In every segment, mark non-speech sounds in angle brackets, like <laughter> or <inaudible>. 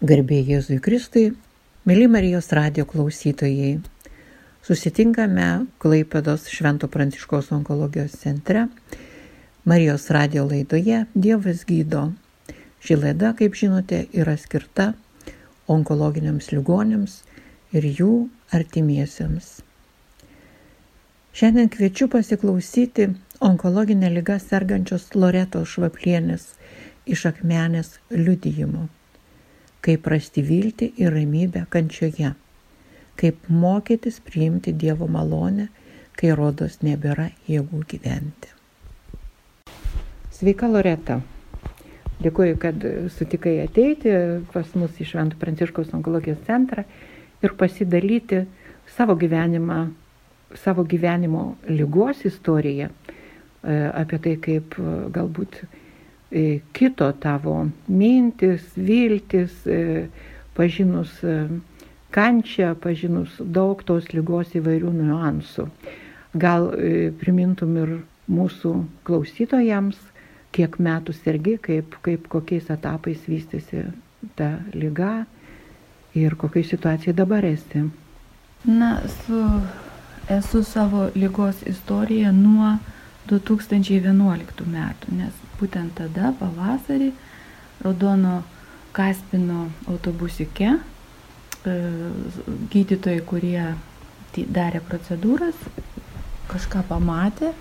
Garbė Jėzui Kristui, mėly Marijos radio klausytojai. Susitinkame Klaipedos Švento Pranciškos onkologijos centre, Marijos radio laidoje Dievas gydo. Ši laida, kaip žinote, yra skirta onkologiniams ligonėms ir jų artimiesiems. Šiandien kviečiu pasiklausyti onkologinę lygą sergančios Loretos Švaplienės iš akmenės liudijimo kaip rasti viltį ir ramybę kančioje, kaip mokytis priimti Dievo malonę, kai rodos nebėra jėgų gyventi. Sveika Loreta. Dėkuoju, kad sutikai ateiti pas mus į Šventų Pranciškaus onkologijos centrą ir pasidalyti savo gyvenimą, savo gyvenimo lygos istoriją, e, apie tai, kaip galbūt E, kito tavo mintis, viltis, e, pažinus e, kančią, pažinus daug tos lygos įvairių niuansų. Gal primintum ir mūsų klausytojams, kiek metų sergi, kaip, kaip kokiais etapais vystėsi ta lyga ir kokiai situacijai dabar esi. Na, su, esu savo lygos istoriją nuo 2011 metų, nes būtent tada, pavasarį, raudono Kaspino autobusike, e, gydytojai, kurie darė procedūras, kažką pamatė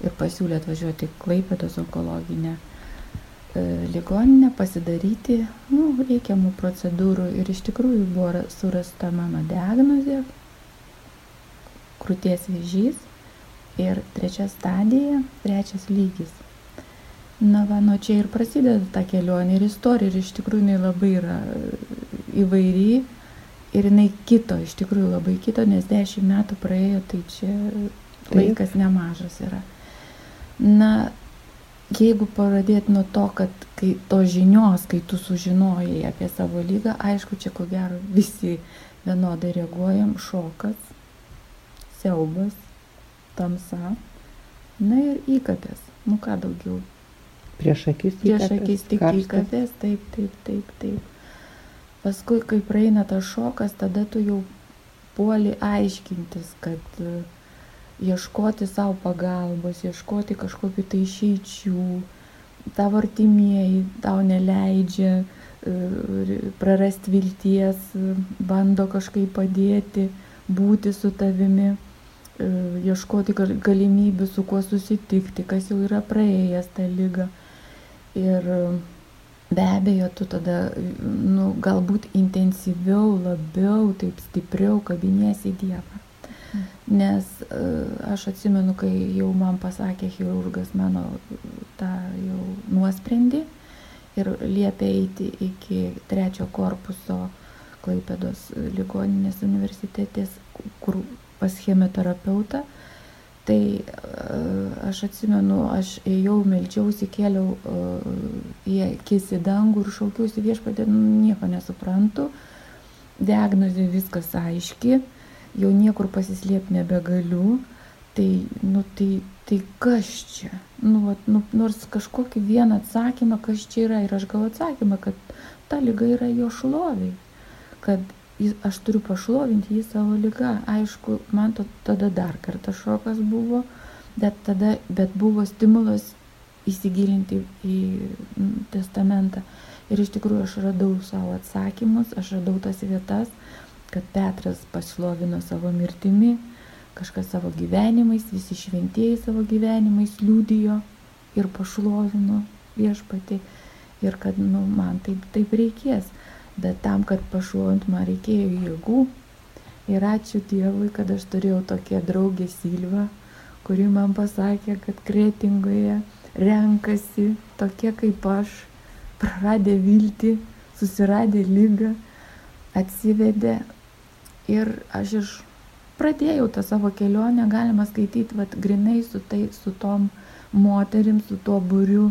ir pasiūlė atvažiuoti Klaipėdos onkologinę e, ligoninę, pasidaryti nu, reikiamų procedūrų ir iš tikrųjų buvo surasta mano diagnozė, krūties vėžys ir trečia stadija, trečias lygis. Na, va, nuo čia ir prasideda ta kelionė ir istorija, ir iš tikrųjų jinai labai yra įvairi, ir jinai kito, iš tikrųjų labai kito, nes dešimt metų praėjo, tai čia laikas nemažas yra. Na, jeigu pradėti nuo to, kad kai to žinios, kai tu sužinojai apie savo lygą, aišku, čia ko gero visi vienodai reaguojam, šokas, siaubas, tamsa, na ir įkapės, nu ką daugiau Prieš akis tik Prieš akis tik įkapės, taip, taip, taip, taip. Paskui, kai praeina tas šokas, tada tu jau puoli aiškintis, kad uh, ieškoti savo pagalbos, ieškoti kažkokiu tai išeičių, tavo artimieji tau neleidžia uh, prarasti vilties, uh, bando kažkaip padėti, būti su tavimi, ieškoti galimybių su kuo susitikti, kas jau yra praėjęs tą lygą. Ir be abejo, tu tada, nu, galbūt intensyviau, labiau, taip stipriau kabinėsi Dievą. Mhm. Nes uh, aš atsimenu, kai jau man pasakė chirurgas mano tą jau nuosprendį ir liepė eiti iki trečio korpuso Klaipėdos ligoninės universitetės, kur pas chemoterapeutą, uh, Tai aš atsimenu, aš ėjau, melčiausi, kėliau į akis į dangų ir šaukiausi viešpatė, nu, nieko nesuprantu, diagnozė viskas aiški, jau niekur pasislėpti nebegaliu, tai, nu, tai, tai kas čia? Nu, vat, nu, nors kažkokį vieną atsakymą, kas čia yra ir aš gal atsakymą, kad ta lyga yra jo šloviai, kad aš turiu pašlovinti jį savo lygą. Aišku, man to, tada dar kartą šokas buvo, bet tada, bet buvo stimulas įsigilinti į testamentą. Ir iš tikrųjų aš radau savo atsakymus, aš radau tas vietas, kad Petras pašlovino savo mirtimi, kažkas savo gyvenimais, visi šventieji savo gyvenimais liūdijo ir pašlovino viešpati. Ir kad nu, man taip, taip reikės bet tam, kad pašlovint man reikėjo jėgų. Ir ačiū Dievui, kad aš turėjau tokią draugę Silvą, kuri man pasakė, kad kretingoje renkasi tokie kaip aš, praradė viltį, susiradė lygą, atsivedė ir aš iš pradėjau tą savo kelionę, galima skaityti, vad, grinai su, tai, su tom moterim, su tuo būriu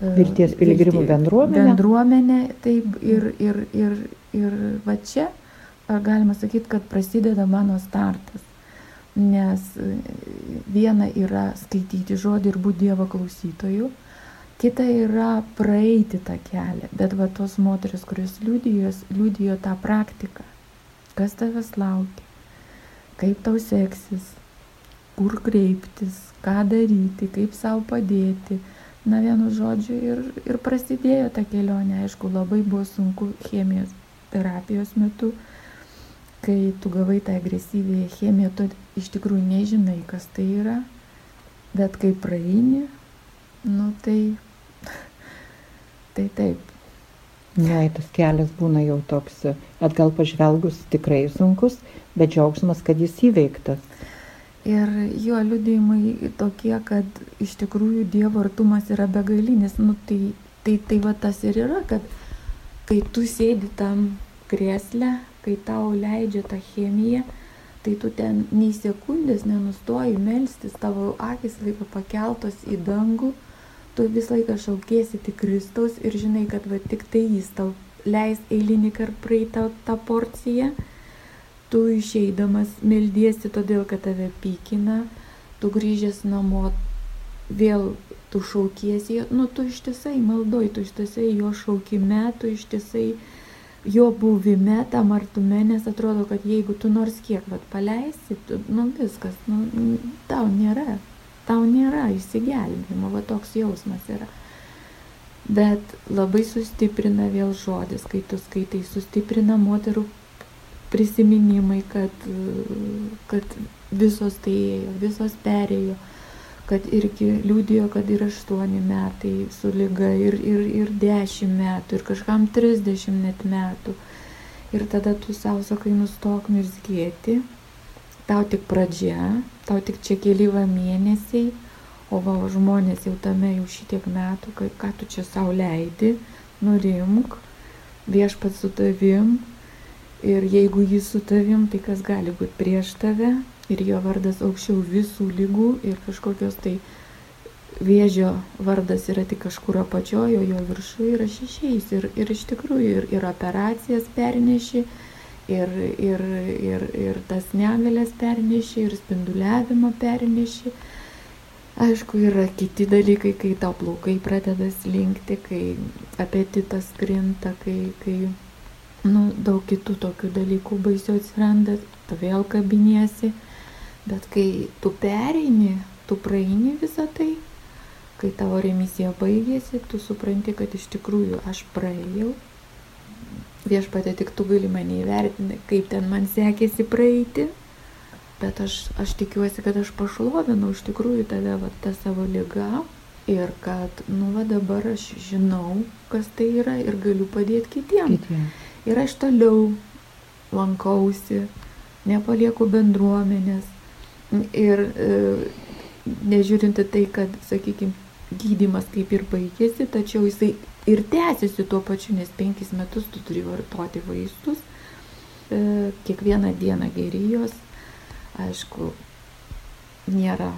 Vilties piligrimų bendruomenė. Bendruomenė, taip, ir, ir, ir, ir va čia, galima sakyti, kad prasideda mano startas. Nes e, viena yra skaityti žodį ir būti Dievo klausytoju, kita yra praeiti tą kelią. Bet va tos moteris, kurios liudijo, liudijo tą praktiką, kas tavęs laukia, kaip tau seksis, kur kreiptis, ką daryti, kaip savo padėti. Na vienu žodžiu ir, ir prasidėjo ta kelionė, aišku, labai buvo sunku chemijos terapijos metu, kai tu gavai tą agresyvėją chemiją, tu iš tikrųjų nežinai, kas tai yra, bet kai praeini, nu tai, tai taip. Ne, tas kelias būna jau toks atgal pažvelgus tikrai sunkus, bet džiaugsmas, kad jis įveiktas. Ir jo liudėjimai tokie, kad iš tikrųjų Dievo artumas yra begalinis. Nu, tai, tai, tai va tas ir yra, kad kai tu sėdi tam krėsle, kai tau leidžia tą chemiją, tai tu ten nei sekundės nenustoji melstis, tavo akis laiko pakeltos į dangų, tu visą laiką šaukėsi tik Kristaus ir žinai, kad va tik tai jis tau leis eilinį kartą praeitą tą porciją tu išeidamas meldiesi todėl, kad tave pykina, tu grįžęs namo vėl tu šaukiesi, nu tu ištisai maldoj, tu ištisai jo šaukime, tu ištisai jo buvime, tam artume, nes atrodo, kad jeigu tu nors kiek vat, paleisi, tu, nu viskas, nu, tau nėra, tau nėra išsigelbėjimo, va toks jausmas yra. Bet labai sustiprina vėl žodis, kai tu skaitai, sustiprina moterų prisiminimai, kad, kad visos tai ėjo, visos perėjo, kad irgi liūdėjo, kad ir aštuoni metai su lyga, ir, ir, ir dešimt metų, ir kažkam trisdešimt net metų. Ir tada tu savo sakai, nustok mirzgėti, tau tik pradžia, tau tik čia keli va mėnesiai, o va žmonės jau tame jau šitiek metų, ką, ką tu čia savo leidi, nurimk, viešpat su tavim, Ir jeigu jis su tavim, tai kas gali būti prieš tave ir jo vardas aukščiau visų lygų ir kažkokios tai vėžio vardas yra tik kažkur apačiojo, jo viršuje yra šešiais. Ir, ir iš tikrųjų ir, ir operacijas perneši, ir, ir, ir, ir tas negalės perneši, ir spinduliavimą perneši. Aišku, yra kiti dalykai, kai tau plaukai pradeda slinkti, kai apetitas krinta, kai, kai nu, daug kitų tokių dalykų baisiau atsiranda, tu vėl kabiniesi, bet kai tu pereini, tu praeini visą tai, kai tavo remisija baigėsi, tu supranti, kad iš tikrųjų aš praėjau. Viešpatė tik tu gali mane įvertinti, kaip ten man sekėsi praeiti, bet aš, aš tikiuosi, kad aš pašlovinau iš tikrųjų tave va, tą savo lygą ir kad, nu, va dabar aš žinau, kas tai yra ir galiu padėti kitiems. Kitiem. Ir aš toliau lankausi, nepalieku bendruomenės. Ir e, nežiūrinti tai, kad, sakykime, gydimas kaip ir baigėsi, tačiau jisai ir tęsiasi tuo pačiu, nes penkis metus tu turi vartoti vaistus, e, kiekvieną dieną gerijos, aišku, nėra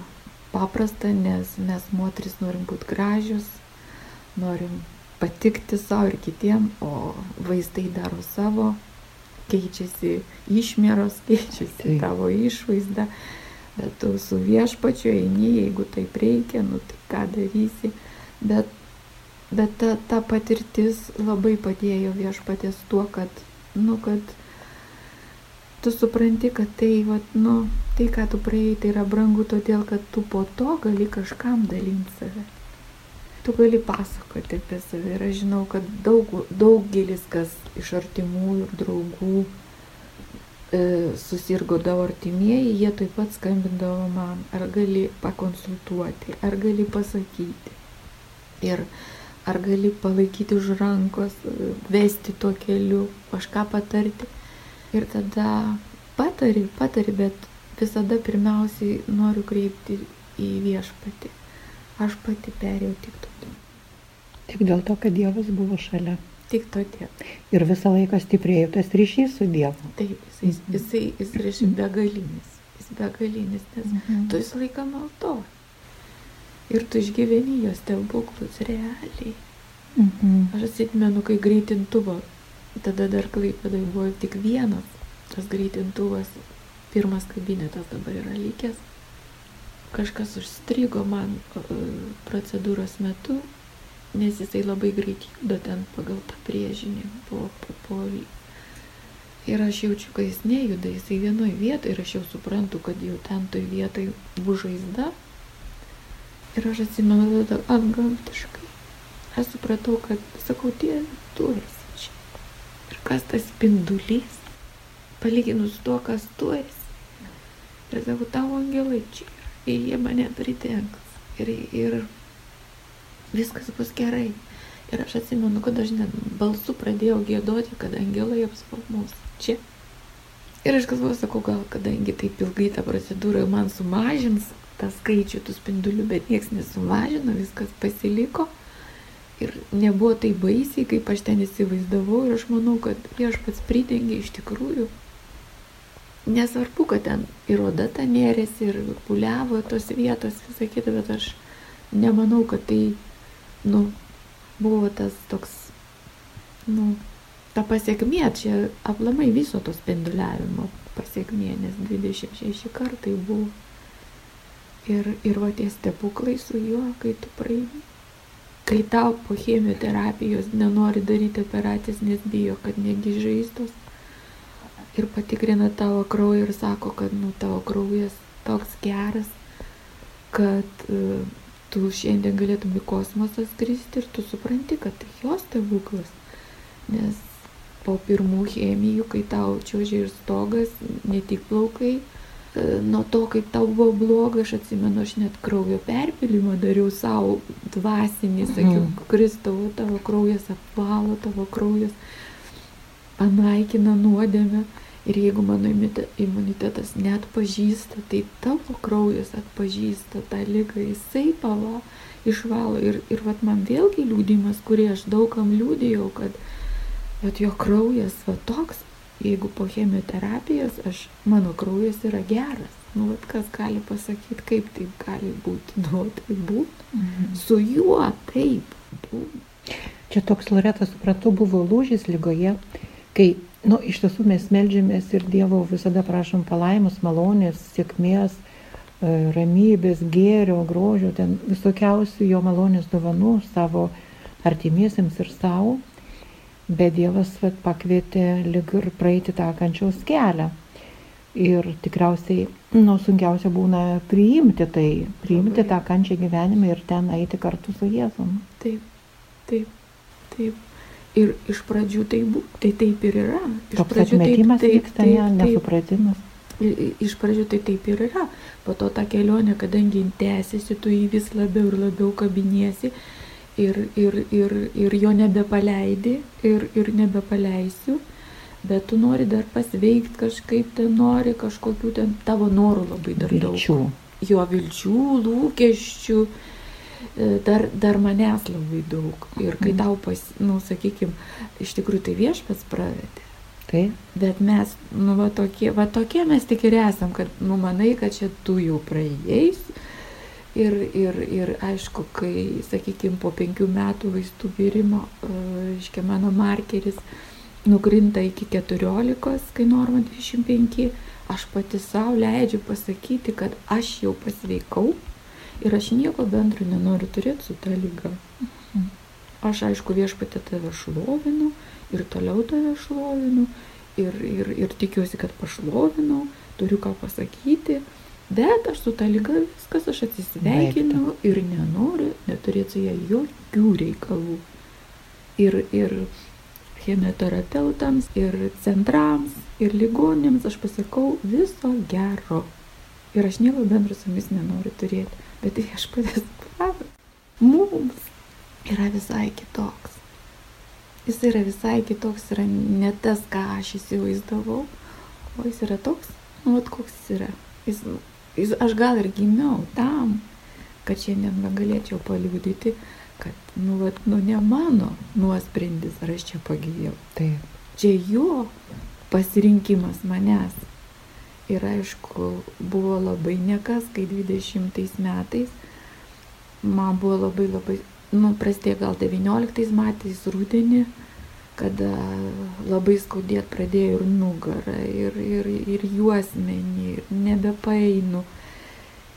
paprasta, nes mes moteris norim būti gražios, norim patikti savo ir kitiem, o vaistai daro savo, keičiasi išmėros, <laughs> keičiasi tai. tavo išvaizda, bet tu su viešpačiu eini, jeigu taip reikia, nu tai ką darysi, bet, bet ta, ta patirtis labai padėjo viešpatės tuo, kad, nu, kad tu supranti, kad tai, vat, nu, tai, ką tu praėjai, tai yra brangu todėl, kad tu po to gali kažkam dalinti save tu gali pasakoti apie save. Ir aš žinau, kad daug, daugelis, kas iš artimųjų ir draugų e, susirgo davo artimieji, jie taip pat skambindavo man, ar gali pakonsultuoti, ar gali pasakyti. Ir ar gali palaikyti už rankos, vesti tuo keliu, kažką patarti. Ir tada patari, patari, bet visada pirmiausiai noriu kreipti į viešpatį. Aš pati perėjau tik. Tik dėl to, kad Dievas buvo šalia. Tik todėl. Ir visą laiką stiprėjo tas ryšys su Dievu. Taip, jisai, mhm. jisai, jis ryšys begalinis. Jis begalinis, nes mhm. tu visą laiką maldoji. Ir tu išgyveni jos stebuklus realiai. Mhm. Aš atsimenu, kai greitintuvo, tada dar klaipėdai buvo tik vienas, tas greitintuvas, pirmas kabinetas dabar yra likęs kažkas užstrigo man procedūros metu nes jisai labai greit juda ten pagal tą priežinį po, po, po. Ir aš jaučiu, kad jis nejuda, jisai vienoje vietoje ir aš jau suprantu, kad jau ten toj vietoje bus žaizda. Ir aš atsimenu tada antgamtiškai. Aš supratau, kad, sakau, tie, tu esi čia. Ir kas tas spindulys, palyginus tuo, kas tu esi. Ir sakau, tavo angelai čia. Ir jie mane pridengs. Ir, ir viskas bus gerai. Ir aš atsimenu, kad aš net balsu pradėjau gėdoti, kad angelai apsvau mus čia. Ir aš galvoju, sakau, gal kadangi taip ilgai ta procedūra man sumažins tą skaičių tų spindulių, bet niekas nesumažino, viskas pasiliko. Ir nebuvo tai baisiai, kaip aš ten įsivaizdavau. Ir aš manau, kad viešpats pridengė iš tikrųjų. Nesvarbu, kad ten ir oda ta nėrėsi, ir puliavo tos vietos, visą kitą, bet aš nemanau, kad tai nu, buvo tas toks, nu, ta pasiekmė, čia aplamai viso to spinduliavimo pasiekmė, nes 26 kartai buvo. Ir, ir va tie stebuklai su juo, kai tu praeini. Kai tau po chemioterapijos nenori daryti operacijos, nes bijo, kad negi žaistos. Ir patikrina tavo kraują ir sako, kad nu, tavo kraujas toks geras, kad uh, tu šiandien galėtum į kosmosą skristi ir tu supranti, kad tai jos stebuklas. Nes po pirmų chemijų, kai tau čiuožė ir stogas, ne tik plaukai, e, nuo to, kaip tau buvo bloga, aš atsimenu, aš net kraujo perpilimą dariau savo dvasinį, sakiau, mm. Kristau, tavo kraujas apvalo, tavo kraujas panaikina nuodėmę. Ir jeigu mano imunitetas net pažįsta, tai tavo kraujas atpažįsta tą lygą, jisai pava, išvalo. Ir, ir vat man vėlgi liūdimas, kurį aš daugam liūdėjau, kad vat jo kraujas va toks, jeigu po chemioterapijos, aš, mano kraujas yra geras. Nu, vat kas gali pasakyti, kaip taip gali būti. Nu, tai būtų. Mhm. Su juo taip. Būtų. Čia toks Loretas, supratau, buvo lūžis lygoje, kai Nu, iš tiesų mes melžiamės ir Dievo visada prašom palaimus, malonės, sėkmės, e, ramybės, gėrio, grožio, ten visokiausių jo malonės dovanų savo artimiesiems ir savo. Bet Dievas vat, pakvietė lyg ir praeiti tą kančiaus kelią. Ir tikriausiai, nu, sunkiausia būna priimti tai, priimti tą kančią gyvenimą ir ten eiti kartu su Jėzum. Taip, taip, taip. Ir iš pradžių tai, bu, tai taip ir yra. Iš Toks pradžių atmetimas taip, vyksta, taip, ne, nesupratimas. Iš pradžių tai taip ir yra. Po to ta kelionė, kadangi tęsiasi, tu jį vis labiau ir labiau kabiniesi ir, ir, ir, ir jo nebepaleidi ir, ir nebepaleisiu. Bet tu nori dar pasveikti kažkaip, ten nori kažkokių ten tavo norų labai dar vilčių. daug. Jo vilčių, lūkesčių dar, dar manęs labai daug. Ir kai mhm. tau, pas, nu, sakykime, iš tikrųjų tai viešpats pravedė. Taip. Bet mes, nu, va tokie, va tokie mes tik ir esam, kad, nu, manai, kad čia tu jau praėjais. Ir, ir, ir aišku, kai, sakykime, po penkių metų vaistų vyrimo, reiškia, mano markeris nukrinta iki 14, kai norma 25, aš pati savo leidžiu pasakyti, kad aš jau pasveikau Ir aš nieko bendro nenoriu turėti su ta lyga. Aš aišku viešpatė tave šlovinu ir toliau tave šlovinu ir, ir, ir tikiuosi, kad pašlovinau, turiu ką pasakyti, bet aš su ta lyga viskas, aš atsisveikinu ir nenoriu neturėti su ją jokių reikalų. Ir, ir chemioterapeutams, ir centrams, ir ligonėms aš pasakau viso gero. Ir aš nieko bendro su jumis nenoriu turėti bet viešpatės planas mums yra visai kitoks. Jis yra visai kitoks, yra ne tas, ką aš įsivaizdavau, o jis yra toks, nu, vat koks jis yra. Jis, jis, aš gal ir gimiau tam, kad šiandien galėčiau paliūdyti, kad, nu, vat, nu, ne mano nuosprendis, ar aš čia pagyjau. Taip. Čia jo pasirinkimas manęs. Ir aišku, buvo labai nekas, kai 20 metais man buvo labai labai, nu, prasidėjo gal 19 metais rūdienį, kada labai skaudėt pradėjo ir nugarą, ir, ir, ir juosmenį, ir nebepainu.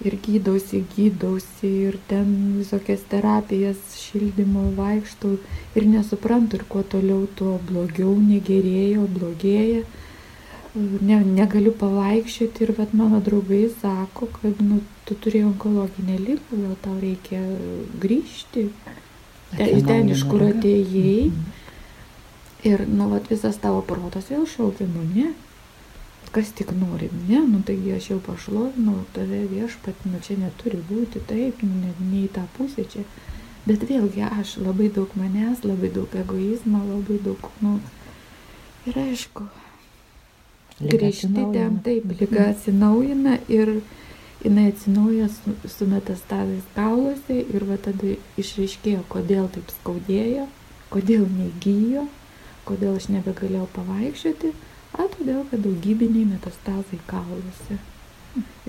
ir gydausi, gydausi, ir ten visokias terapijas, šildymo vaikštau ir nesuprantu, ir kuo toliau, tuo blogiau, negerėjo, blogėja. Ne, negaliu pavaikščioti ir vat mano draugai sako, kad nu, tu turi onkologinę lygą, gal tau reikia grįžti ten, ten iš kur atėjai. Mhm. Ir, nu, vat, visas tavo protas vėl šaukia, nu, ne, kas tik nori, ne, nu, taigi aš jau pašlovinau tave viešpat, nu, čia neturi būti taip, nu, ne, ne į tą pusę čia. Bet vėlgi aš labai daug manęs, labai daug egoizmo, labai daug, nu, ir aišku, grįžti ten, taip, lyga atsinaujina ir jinai atsinauja su, su metastazais kauluose ir va tada išreiškėjo, kodėl taip skaudėjo, kodėl negyjo Kodėl aš nebegalėjau pavaikščioti? A, todėl, kad daugybiniai metastazai kauluose.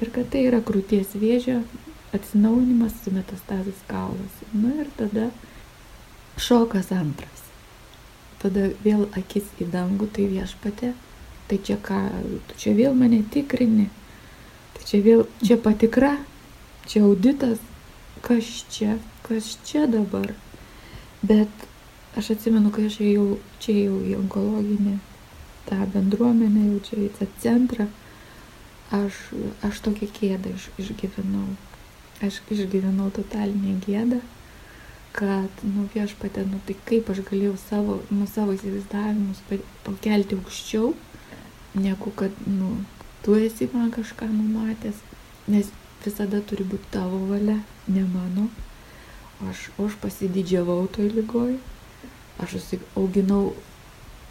Ir kad tai yra krūties vėžio atsinaunimas su metastazais kauluose. Na ir tada šokas antras. Tada vėl akis į dangų, tai viešpatė. Tai čia ką, tu čia vėl mane tikrini. Tai čia vėl, čia patikra, čia auditas. Kas čia, kas čia dabar. Bet Aš atsimenu, kai aš ėjau čia jau į onkologinį tą bendruomenę, jau čia į tą centrą, aš, aš tokią gėdą iš, išgyvenau. Aš išgyvenau totalinę gėdą, kad, nu, viešpatė, nu, tai kaip aš galėjau savo, nu, savo įsivaizdavimus pakelti aukščiau, negu kad, nu, tu esi man kažką numatęs, nes visada turi būti tavo valia, ne mano. Aš, aš pasididžiavau toj lygoj, Aš auginau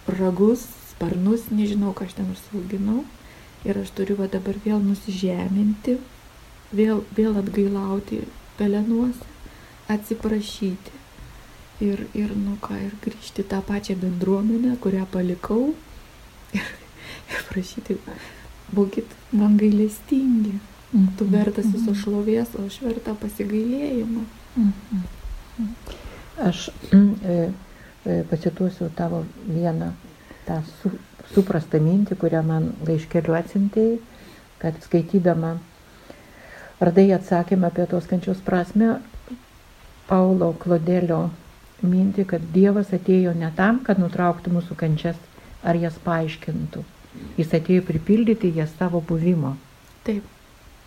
ragus, sparnus, nežinau, ką aš ten užsiauginau. Ir aš turiu va dabar vėl nusižeminti, vėl, vėl atgailauti pelenuose, atsiprašyti. Ir, ir, nu ką, ir grįžti tą pačią bendruomenę, kurią palikau. Ir, ir prašyti, būkit man gailestingi. Mm. Tu vertas viso mhm. šlovės, o aš verta pasigailėjimo. Mm. Aš mm, e, E, pacituosiu tavo vieną tą su, suprastą mintį, kurią man laiškeliu atsintėjai, kad skaitydama radai atsakymą apie tos kančios prasme, Paulo Klodelio mintį, kad Dievas atėjo ne tam, kad nutrauktų mūsų kančias ar jas paaiškintų. Jis atėjo pripildyti jas savo buvimo. Taip.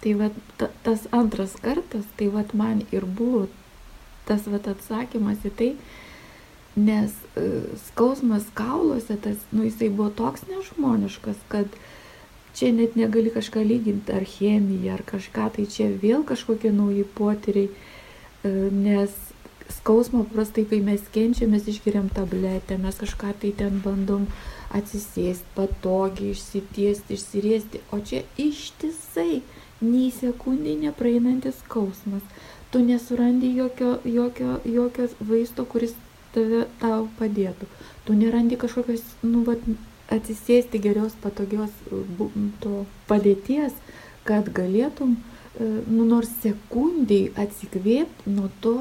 Tai va, ta, tas antras kartas, tai va man ir buvo tas va atsakymas į tai, nes e, skausmas kauluose, tas, nu, jisai buvo toks nežmoniškas, kad čia net negali kažką lyginti ar chemiją, ar kažką, tai čia vėl kažkokie nauji potyriai, e, nes skausmo paprastai, kai mes kenčiam, mes išgeriam tabletę, mes kažką tai ten bandom atsisėsti, patogiai, išsitiesti, išsiriesti, o čia ištisai, nei sekundį nepraeinantis skausmas. Tu nesurandi jokio, jokio, jokio vaisto, kuris tave, tau padėtų. Tu nerandi kažkokios, nu, vat, atsisėsti gerios, patogios to padėties, kad galėtum, e, nu, nors sekundiai atsikvėpti nuo to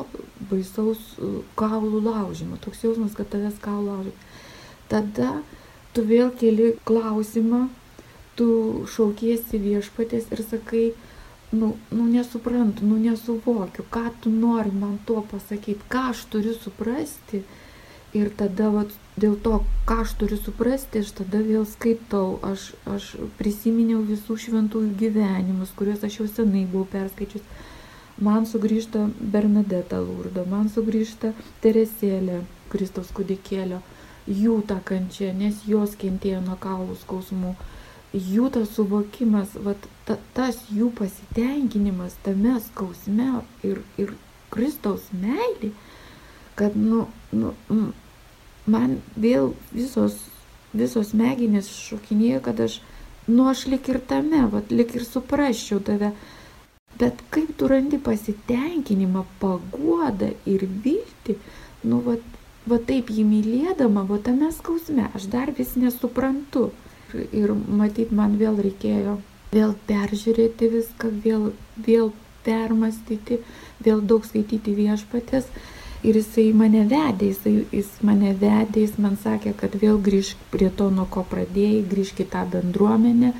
baisaus e, kaulų laužimo. Toks jausmas, kad tavęs kaulų laužimo. Tada tu vėl keli klausimą, tu šaukiesi viešpatės ir sakai, nu, nu nesuprantu, nu nesuvokiu, ką tu nori man tuo pasakyti, ką aš turiu suprasti. Ir tada vat, dėl to, ką aš turiu suprasti, aš tada vėl skaitau, aš, aš prisiminiau visų šventųjų gyvenimus, kuriuos aš jau senai buvau perskaičius. Man sugrįžta Bernadeta Lurdo, man sugrįžta Teresėlė, Kristaus kūdikėlio, jų ta kančia, nes jos kentėjo nuo kaulų skausmų jų tas suvokimas, vat, ta, tas jų pasitenkinimas tame skausme ir, ir Kristaus meilė, kad, nu, nu, man vėl visos, visos smegenys šokinėjo, kad aš, nu, aš lik ir tame, vat, lik ir suprasčiau tave. Bet kaip tu randi pasitenkinimą, paguodą ir viltį, nu, vat, va taip jį mylėdama, va tame skausme, aš dar vis nesuprantu ir matyt man vėl reikėjo vėl peržiūrėti viską, vėl, vėl permastyti, vėl daug skaityti viešpatės. Ir jisai mane vedė, jisai, jis mane vedė, jis man sakė, kad vėl grįžk prie to, nuo ko pradėjai, grįžk į tą bendruomenę,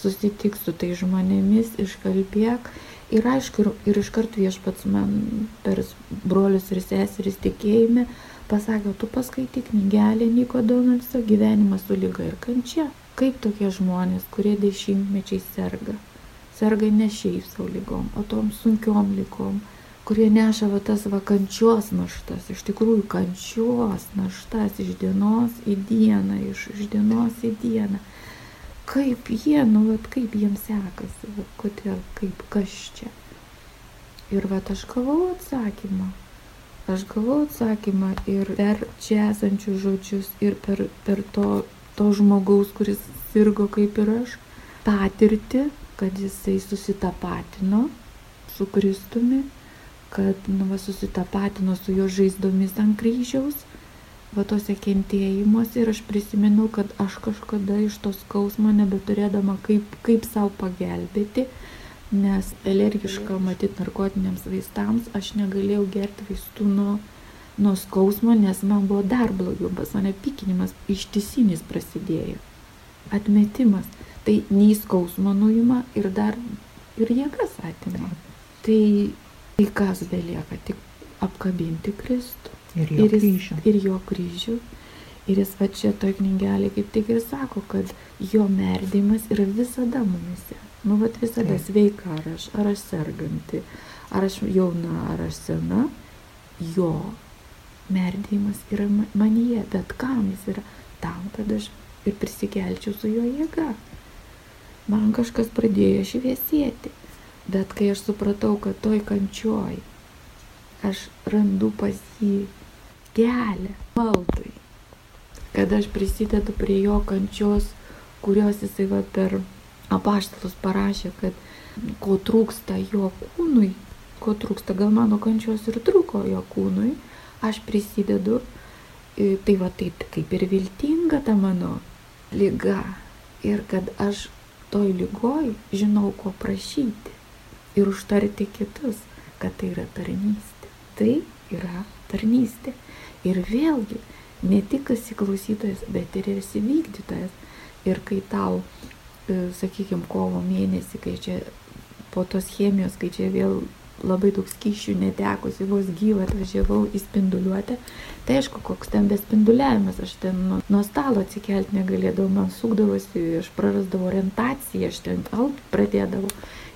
susitik su tai žmonėmis, iškalbėk Ir aišku, ir, ir iškart viešpats man per brolius ir seseris tikėjime pasakė, tu paskaityk knygelę Niko Donaldso gyvenimas su lyga ir kančia. Kaip tokie žmonės, kurie dešimtmečiai serga, serga ne šiaip savo lygom, o tom sunkiom lygom, kurie neša va tas va kančios naštas, iš tikrųjų kančios naštas iš dienos į dieną, iš, iš dienos į dieną kaip jie, nu, vat, kaip jiems sekasi, vat, kodėl, kaip, kas čia. Ir vat aš gavau atsakymą. Aš gavau atsakymą ir per čia esančius žodžius, ir per, per to, to žmogaus, kuris sirgo kaip ir aš, patirti, kad jisai susitapatino su Kristumi, kad nu, va, susitapatino su jo žaizdomis ant kryžiaus va tose kentėjimuose. Ir aš prisimenu, kad aš kažkada iš tos skausmo nebeturėdama kaip, kaip savo pagelbėti, nes alergiška matyt narkotiniams vaistams, aš negalėjau gerti vaistų nuo, nuo skausmo, nes man buvo dar blogiau, pas mane pikinimas ištisinis prasidėjo, atmetimas, tai nei skausmo nuima ir dar ir jėgas atima. Tai, tai kas belieka, tik apkabinti Kristų. Ir jo ir jis, kryžių. ir jo kryžių. Ir jis va čia toj knygelė kaip tik ir sako, kad jo merdėjimas yra visada mumise. Nu, va visada Taip. sveika, ar aš, ar aš serganti, ar aš jauna, ar aš sena, jo merdėjimas yra ma- manyje. Bet kam jis yra? Tam, kad aš ir prisikelčiau su jo jėga. Man kažkas pradėjo šviesėti. Bet kai aš supratau, kad toj kančioj aš randu pas jį kelią maldai. Kad aš prisidedu prie jo kančios, kurios jisai va per apaštalus parašė, kad ko trūksta jo kūnui, ko trūksta, gal mano kančios ir trūko jo kūnui, aš prisidedu, i, tai va taip kaip ir viltinga ta mano lyga. Ir kad aš toj lygoj žinau, ko prašyti ir užtarti kitus, kad tai yra tarnystė. Tai yra tarnystė. Ir vėlgi, ne tik esi klausytojas, bet ir esi vykdytojas. Ir kai tau, sakykime, kovo mėnesį, kai čia po tos chemijos, kai čia vėl labai daug skyšių netekusi, vos gyvą atvažiavau į spinduliuotę, tai aišku, koks ten bespinduliavimas, aš ten nuo, nuo stalo atsikelti negalėdavau, man sukdavosi, aš prarasdavau orientaciją, aš ten kalbėti pradėdavau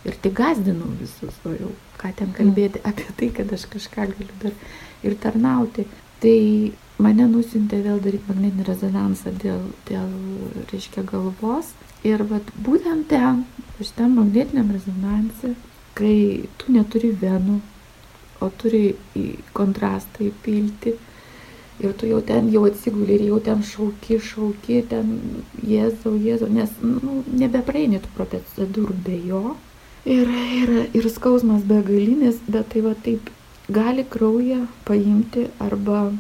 ir tik gazdinau visus, o jau ką ten kalbėti <laughs> apie tai, kad aš kažką galiu dar ir tarnauti. Tai mane nusintė vėl daryti magnetinį rezonansą dėl, dėl reiškia, galvos. Ir vat, būtent ten, šitam magnetiniam rezonanse, kai tu neturi venų, o turi kontrastą įpilti, ir tu jau ten jau atsiguli ir jau ten šauki, šauki, ten jėzau, jėzau, nes nu, nebepraeini tu procedūrų be jo. Ir, ir, ir skausmas begalinis, bet tai va taip gali kraują paimti arba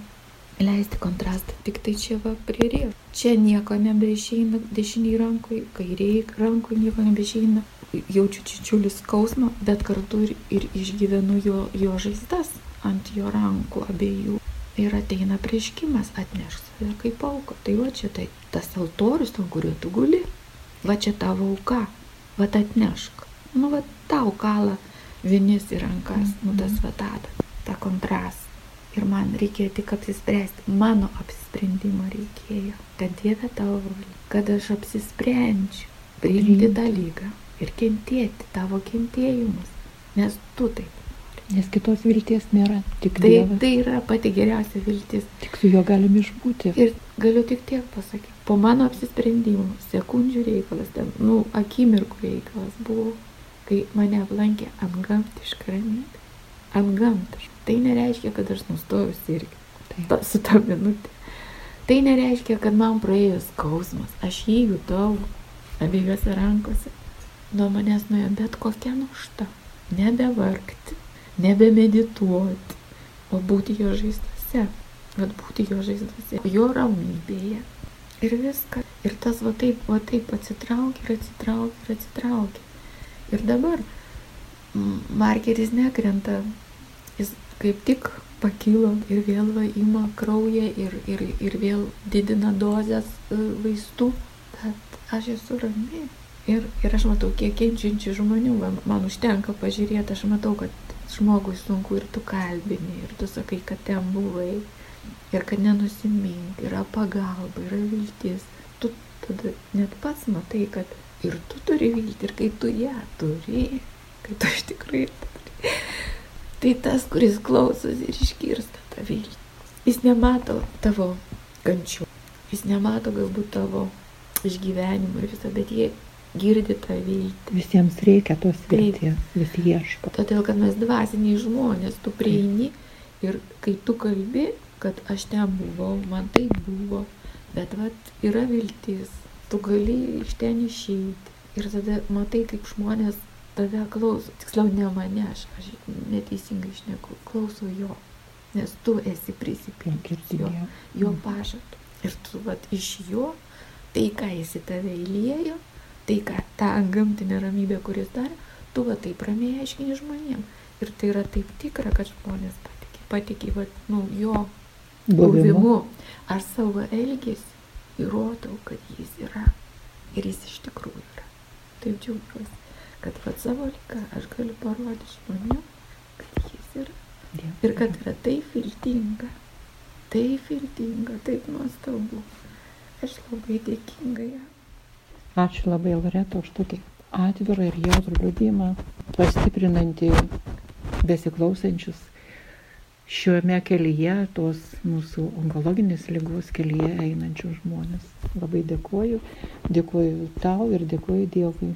leisti kontrastą. Tik tai čia va prirė. Čia nieko nebeišeina dešiniai rankui, kairiai rankui nieko nebeišeina. Jaučiu čičiulį skausmą, bet kartu ir, ir išgyvenu jo, jo žaizdas ant jo rankų abiejų. Ir ateina prieškimas, atneš save kaip auką. Tai va čia tai tas altorius, ant kurio tu guli. Va čia tavo auka. Va atnešk. Nu va tau kala vinis į rankas, nu tas va tą, tą kontrastą. Ir man reikėjo tik apsispręsti, mano apsisprendimo reikėjo, kad Dieve tavo valia, kad aš apsisprendžiu priimti tą lygą ir kentėti tavo kentėjimus, nes tu taip. Nes kitos vilties nėra, tik Tai, Dievas. tai yra pati geriausia viltis. Tik su juo galim išbūti. Ir galiu tik tiek pasakyti, po mano apsisprendimo, sekundžių reikalas, ten, nu, akimirkų reikalas buvo, kai mane aplankė antgamtiška ramybė. Antgamtiška. Tai nereiškia, kad aš nustojau sirgti ta, su tą minutę. Tai nereiškia, kad man praėjo skausmas. Aš jį jutau abiejose rankose. Nuo manęs nuėjo bet kokia našta. Nebevargti, nebemedituoti, o būti jo žaizdose. Vat būti jo žaizdose, jo ramybėje. Ir viskas. Ir tas va taip, va taip atsitraukia ir atsitraukia ir atsitraukia. Ir dabar markeris nekrenta. Kaip tik pakilo ir vėl va ima kraują ir, ir, ir vėl didina dozes e, vaistų. Bet aš esu rami. Ir, ir aš matau, kiek kenčiančių žmonių, man, man užtenka pažiūrėti, aš matau, kad žmogui sunku ir tu kalbini, ir tu sakai, kad ten buvai, ir kad nenusimink, yra pagalba, yra viltis. Tu tada net pats matai, kad ir tu turi viltį, ir kai tu ją turi, kai tu iš tikrųjų turi. Tai tas, kuris klausosi ir išgirsta tą viltį, jis nemato tavo kančių, jis nemato galbūt tavo išgyvenimų ir visą, bet jie girdi tą viltį. Visiems reikia tos vilties, visi ieško. Todėl, kad mes dvasiniai žmonės, tu prieini ir kai tu kalbi, kad aš ten buvau, man tai buvo, bet vat yra viltis, tu gali iš ten išeiti. Ir tada matai, kaip žmonės tave klauso, tiksliau ne mane, aš, aš neteisingai išneku, klauso jo, nes tu esi prisipildęs jo, jo pažadu. Ir tu vat iš jo, tai ką jis į tave įlėjo, tai, ką tą gamtinę ramybę, kuris darė, tu va taip ramiai aiškini žmonėm. Ir tai yra taip tikra, kad žmonės patikė, patikė va, nu, jo buvimu. Aš savo elgesį įrodau, kad jis yra. Ir jis iš tikrųjų yra. Taip džiaugiuosi, kad va savo liką aš galiu parodyti žmonėm, kad jis yra. Dėkui. Ir kad yra taip viltinga, taip viltinga, taip nuostabu. Aš labai dėkinga jam. Ačiū labai, Loreta, už tokį atvirą ir jautrų liūdimą, pastiprinantį besiklausančius šiame kelyje, tos mūsų onkologinės lygos kelyje einančius žmonės. Labai dėkoju, dėkoju tau ir dėkoju Dievui.